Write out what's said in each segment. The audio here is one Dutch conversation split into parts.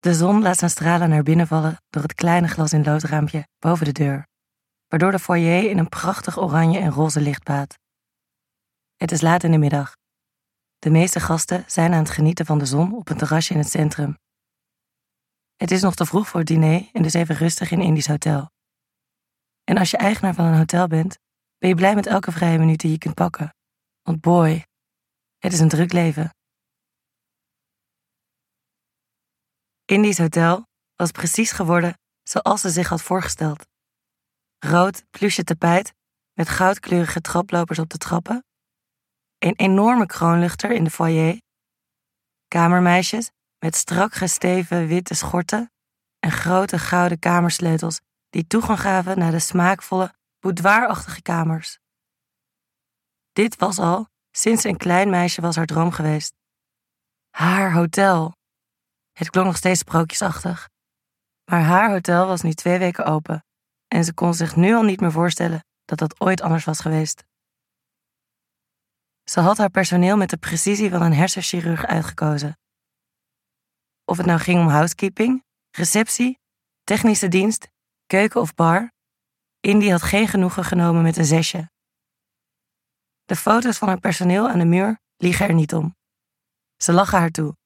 De zon laat zijn stralen naar binnen vallen door het kleine glas in loodraampje boven de deur, waardoor de foyer in een prachtig oranje en roze licht baat. Het is laat in de middag. De meeste gasten zijn aan het genieten van de zon op een terrasje in het centrum. Het is nog te vroeg voor het diner en dus even rustig in Indisch Hotel. En als je eigenaar van een hotel bent, ben je blij met elke vrije minuut die je kunt pakken. Want boy, het is een druk leven. Indisch Hotel was precies geworden zoals ze zich had voorgesteld. Rood pluche tapijt met goudkleurige traplopers op de trappen. Een enorme kroonluchter in de foyer. Kamermeisjes met strak gesteven witte schorten en grote gouden kamersleutels die toegang gaven naar de smaakvolle, boudoirachtige kamers. Dit was al sinds een klein meisje was haar droom geweest. Haar hotel. Het klonk nog steeds sprookjesachtig. Maar haar hotel was nu twee weken open en ze kon zich nu al niet meer voorstellen dat dat ooit anders was geweest. Ze had haar personeel met de precisie van een hersenchirurg uitgekozen. Of het nou ging om housekeeping, receptie, technische dienst, keuken of bar, Indy had geen genoegen genomen met een zesje. De foto's van haar personeel aan de muur liegen er niet om. Ze lachen haar toe,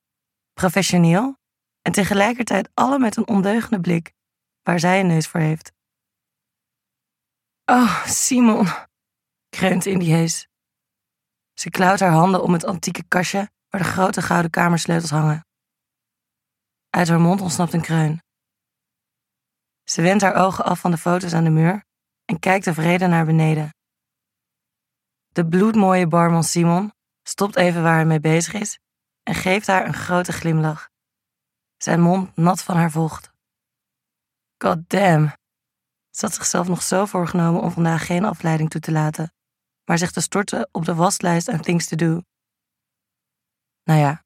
professioneel en tegelijkertijd alle met een ondeugende blik, waar zij een neus voor heeft. Oh, Simon, kreunt Indy hees. Ze klauwt haar handen om het antieke kastje waar de grote gouden kamersleutels hangen. Uit haar mond ontsnapt een kreun. Ze wendt haar ogen af van de foto's aan de muur en kijkt tevreden naar beneden. De bloedmooie barman Simon stopt even waar hij mee bezig is en geeft haar een grote glimlach. Zijn mond nat van haar vocht. God damn. Ze had zichzelf nog zo voorgenomen om vandaag geen afleiding toe te laten, maar zich te storten op de waslijst aan things to do. Nou ja,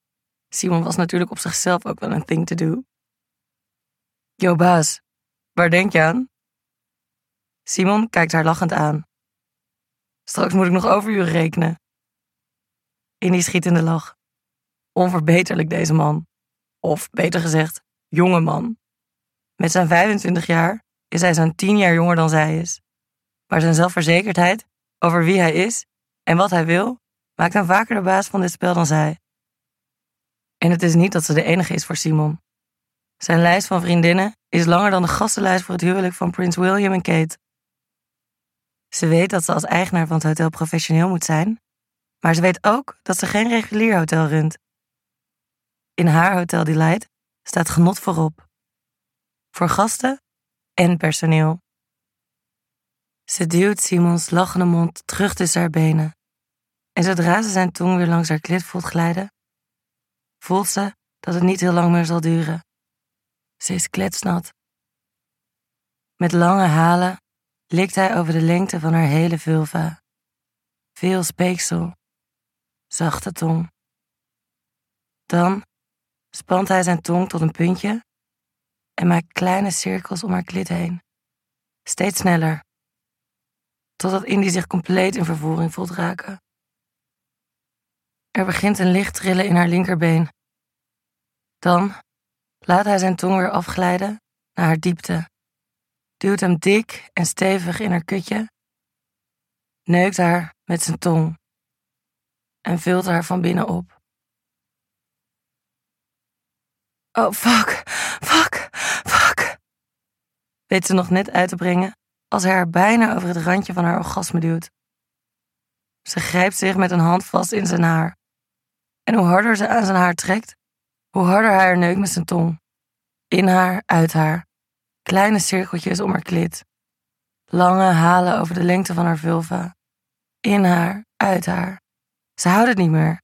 Simon was natuurlijk op zichzelf ook wel een thing to do. Yo baas, waar denk je aan? Simon kijkt haar lachend aan. Straks moet ik nog overuren rekenen. Indy schiet in de lach. Onverbeterlijk deze man. Of beter gezegd, jonge man. Met zijn 25 jaar is hij zo'n 10 jaar jonger dan zij is. Maar zijn zelfverzekerdheid over wie hij is en wat hij wil, maakt hem vaker de baas van dit spel dan zij. En het is niet dat ze de enige is voor Simon. Zijn lijst van vriendinnen is langer dan de gastenlijst voor het huwelijk van prins William en Kate. Ze weet dat ze als eigenaar van het hotel professioneel moet zijn, maar ze weet ook dat ze geen regulier hotel runt. In haar Hotel Delight staat genot voorop. Voor gasten en personeel. Ze duwt Simons lachende mond terug tussen haar benen. En zodra ze zijn tong weer langs haar klit voelt glijden, voelt ze dat het niet heel lang meer zal duren. Ze is kletsnat. Met lange halen likt hij over de lengte van haar hele vulva. Veel speeksel, zachte tong. Dan spant hij zijn tong tot een puntje en maakt kleine cirkels om haar klit heen. Steeds sneller, totdat Indy zich compleet in vervoering voelt raken. Er begint een licht trillen in haar linkerbeen. Dan laat hij zijn tong weer afglijden naar haar diepte duwt hem dik en stevig in haar kutje, neukt haar met zijn tong en vult haar van binnen op. Oh, fuck, fuck, fuck. Weet ze nog net uit te brengen als hij haar bijna over het randje van haar orgasme duwt. Ze grijpt zich met een hand vast in zijn haar. En hoe harder ze aan zijn haar trekt, hoe harder hij haar neukt met zijn tong. In haar, uit haar. Kleine cirkeltjes om haar klit. Lange halen over de lengte van haar vulva. In haar, uit haar. Ze houdt het niet meer.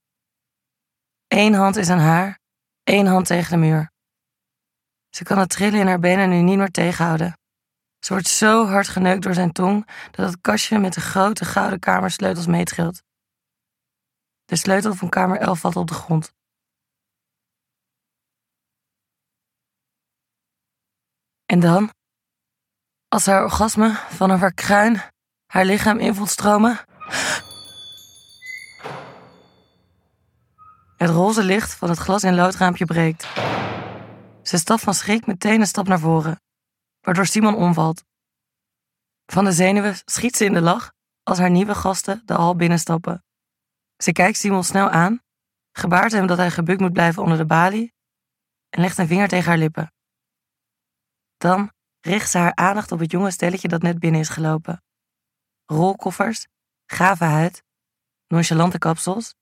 Eén hand is aan haar, één hand tegen de muur. Ze kan het trillen in haar benen nu niet meer tegenhouden. Ze wordt zo hard geneukt door zijn tong dat het kastje met de grote gouden kamersleutels meetrilt. De sleutel van kamer 11 valt op de grond. En dan, als haar orgasme vanaf haar kruin haar lichaam in voelt stromen. Het roze licht van het glas- en loodraampje breekt. Ze stapt van schrik meteen een stap naar voren, waardoor Simon omvalt. Van de zenuwen schiet ze in de lach als haar nieuwe gasten de hal binnenstappen. Ze kijkt Simon snel aan, gebaart hem dat hij gebukt moet blijven onder de balie en legt een vinger tegen haar lippen. Dan richt ze haar aandacht op het jonge stelletje dat net binnen is gelopen. Rolkoffers, gave huid, nonchalante kapsels.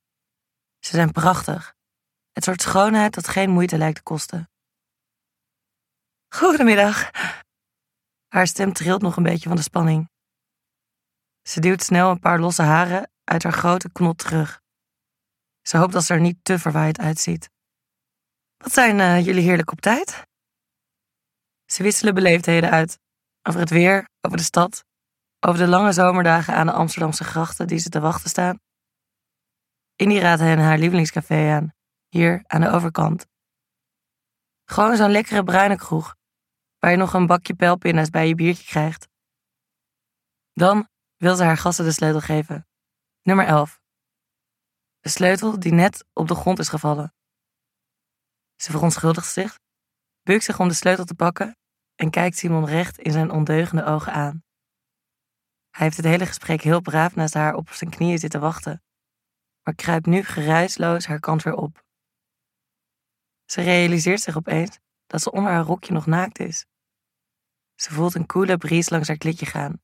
Ze zijn prachtig. Het soort schoonheid dat geen moeite lijkt te kosten. Goedemiddag. Haar stem trilt nog een beetje van de spanning. Ze duwt snel een paar losse haren uit haar grote knot terug. Ze hoopt dat ze er niet te verwaaid uitziet. Wat zijn uh, jullie heerlijk op tijd? Ze wisselen beleefdheden uit. Over het weer, over de stad, over de lange zomerdagen aan de Amsterdamse grachten die ze te wachten staan. Indy raadt hen haar lievelingscafé aan, hier aan de overkant. Gewoon zo'n lekkere bruine kroeg, waar je nog een bakje pijlpinda's bij je biertje krijgt. Dan wil ze haar gasten de sleutel geven. Nummer 11. De sleutel die net op de grond is gevallen. Ze verontschuldigt zich, bukt zich om de sleutel te pakken en kijkt Simon recht in zijn ondeugende ogen aan. Hij heeft het hele gesprek heel braaf naast haar op zijn knieën zitten wachten, maar kruipt nu geruisloos haar kant weer op. Ze realiseert zich opeens dat ze onder haar rokje nog naakt is. Ze voelt een koele bries langs haar klitje gaan.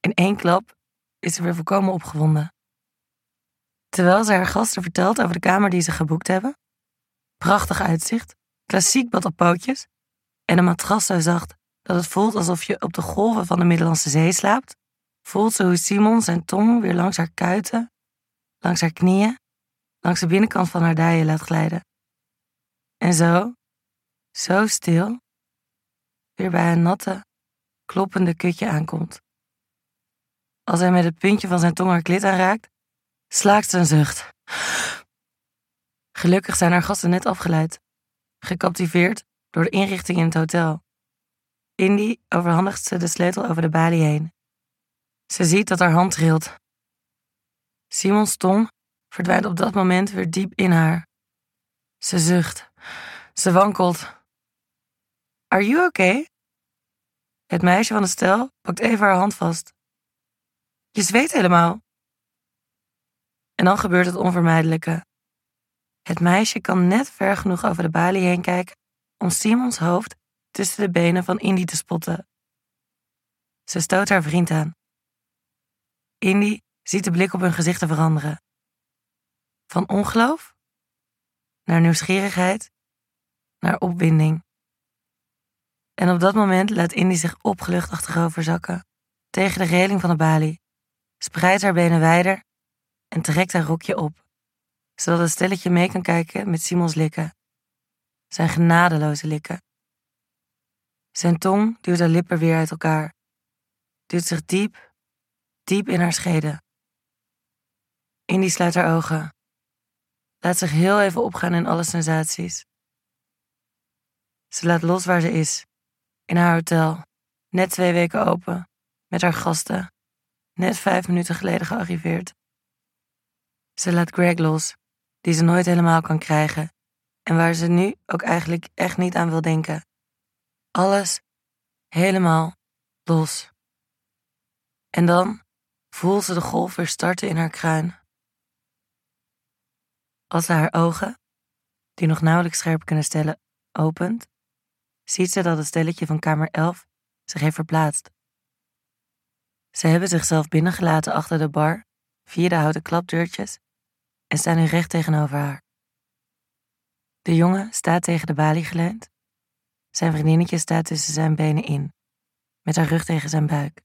In één klap is ze weer volkomen opgewonden. Terwijl ze haar gasten vertelt over de kamer die ze geboekt hebben. Prachtig uitzicht, klassiek bad op pootjes en een matras zo zacht dat het voelt alsof je op de golven van de Middellandse Zee slaapt, voelt ze hoe Simon zijn tong weer langs haar kuiten, langs haar knieën, langs de binnenkant van haar dijen laat glijden. En zo, zo stil, weer bij een natte, kloppende kutje aankomt. Als hij met het puntje van zijn tong haar klit aanraakt, slaakt ze een zucht. Gelukkig zijn haar gasten net afgeleid, gecaptiveerd door de inrichting in het hotel. Indy overhandigt ze de sleutel over de balie heen. Ze ziet dat haar hand trilt. Simons tong verdwijnt op dat moment weer diep in haar. Ze zucht. Ze wankelt. Are you okay? Het meisje van de stel pakt even haar hand vast. Je zweet helemaal. En dan gebeurt het onvermijdelijke. Het meisje kan net ver genoeg over de balie heen kijken om Simons hoofd tussen de benen van Indy te spotten. Ze stoot haar vriend aan. Indy ziet de blik op hun gezichten veranderen. Van ongeloof naar nieuwsgierigheid naar opwinding. En op dat moment laat Indy zich opgelucht achterover zakken, tegen de reling van de balie, spreidt haar benen wijder en trekt haar rokje op, zodat het stelletje mee kan kijken met Simons likken. Zijn genadeloze likken. Zijn tong duwt haar lippen weer uit elkaar, duwt zich diep, diep in haar scheden. Indy sluit haar ogen, laat zich heel even opgaan in alle sensaties. Ze laat los waar ze is, in haar hotel, net twee weken open, met haar gasten, net vijf minuten geleden gearriveerd. Ze laat Greg los, die ze nooit helemaal kan krijgen en waar ze nu ook eigenlijk echt niet aan wil denken. Alles helemaal los. En dan voelt ze de golf weer starten in haar kruin. Als ze haar ogen, die nog nauwelijks scherp kunnen stellen, opent, ziet ze dat het stelletje van kamer 11 zich heeft verplaatst. Ze hebben zichzelf binnengelaten achter de bar via de houten klapdeurtjes en staan nu recht tegenover haar. De jongen staat tegen de balie geleund. Zijn vriendinnetje staat tussen zijn benen in, met haar rug tegen zijn buik.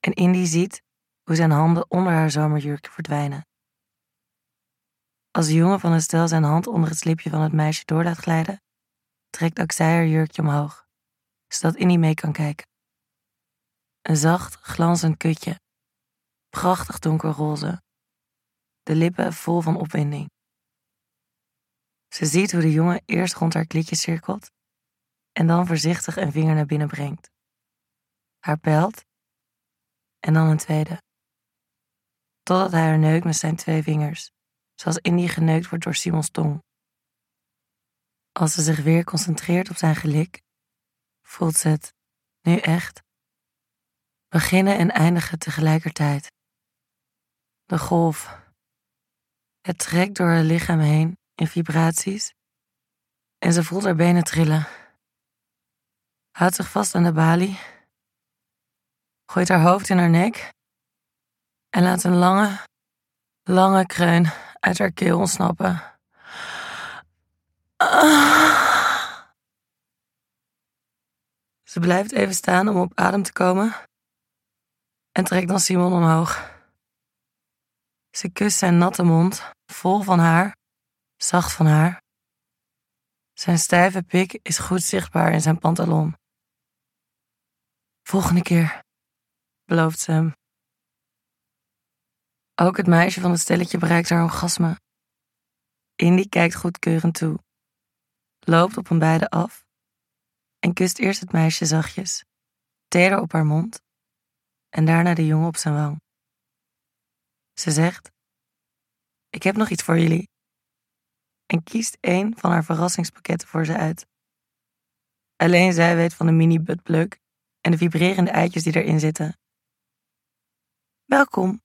En Indy ziet hoe zijn handen onder haar zomerjurk verdwijnen. Als de jongen van stel zijn hand onder het slipje van het meisje door laat glijden, trekt ook zij haar jurkje omhoog, zodat Indy mee kan kijken. Een zacht, glanzend kutje, prachtig donkerroze, de lippen vol van opwinding. Ze ziet hoe de jongen eerst rond haar klitje cirkelt en dan voorzichtig een vinger naar binnen brengt. Haar pelt en dan een tweede. Totdat hij haar neukt met zijn twee vingers, zoals Indy geneukt wordt door Simons tong. Als ze zich weer concentreert op zijn gelik, voelt ze het, nu echt, beginnen en eindigen tegelijkertijd. De golf. Het trekt door haar lichaam heen in vibraties en ze voelt haar benen trillen. Houdt zich vast aan de balie, gooit haar hoofd in haar nek en laat een lange, lange kreun uit haar keel ontsnappen. Ze blijft even staan om op adem te komen en trekt dan Simon omhoog. Ze kust zijn natte mond, vol van haar, zacht van haar. Zijn stijve pik is goed zichtbaar in zijn pantalon. Volgende keer, belooft ze hem. Ook het meisje van het stelletje bereikt haar orgasme. Indy kijkt goedkeurend toe, loopt op een beide af en kust eerst het meisje zachtjes, teder op haar mond en daarna de jongen op zijn wang. Ze zegt: Ik heb nog iets voor jullie. En kiest een van haar verrassingspakketten voor ze uit. Alleen zij weet van de mini buttplug en de vibrerende eitjes die erin zitten. Welkom.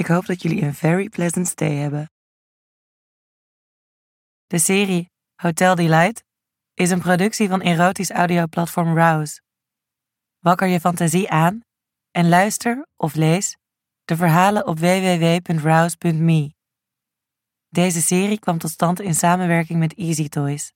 Ik hoop dat jullie een very pleasant stay hebben. De serie Hotel Delight is een productie van erotisch audioplatform Rouse. Wakker je fantasie aan en luister of lees de verhalen op www.rouse.me. Deze serie kwam tot stand in samenwerking met Easy Toys.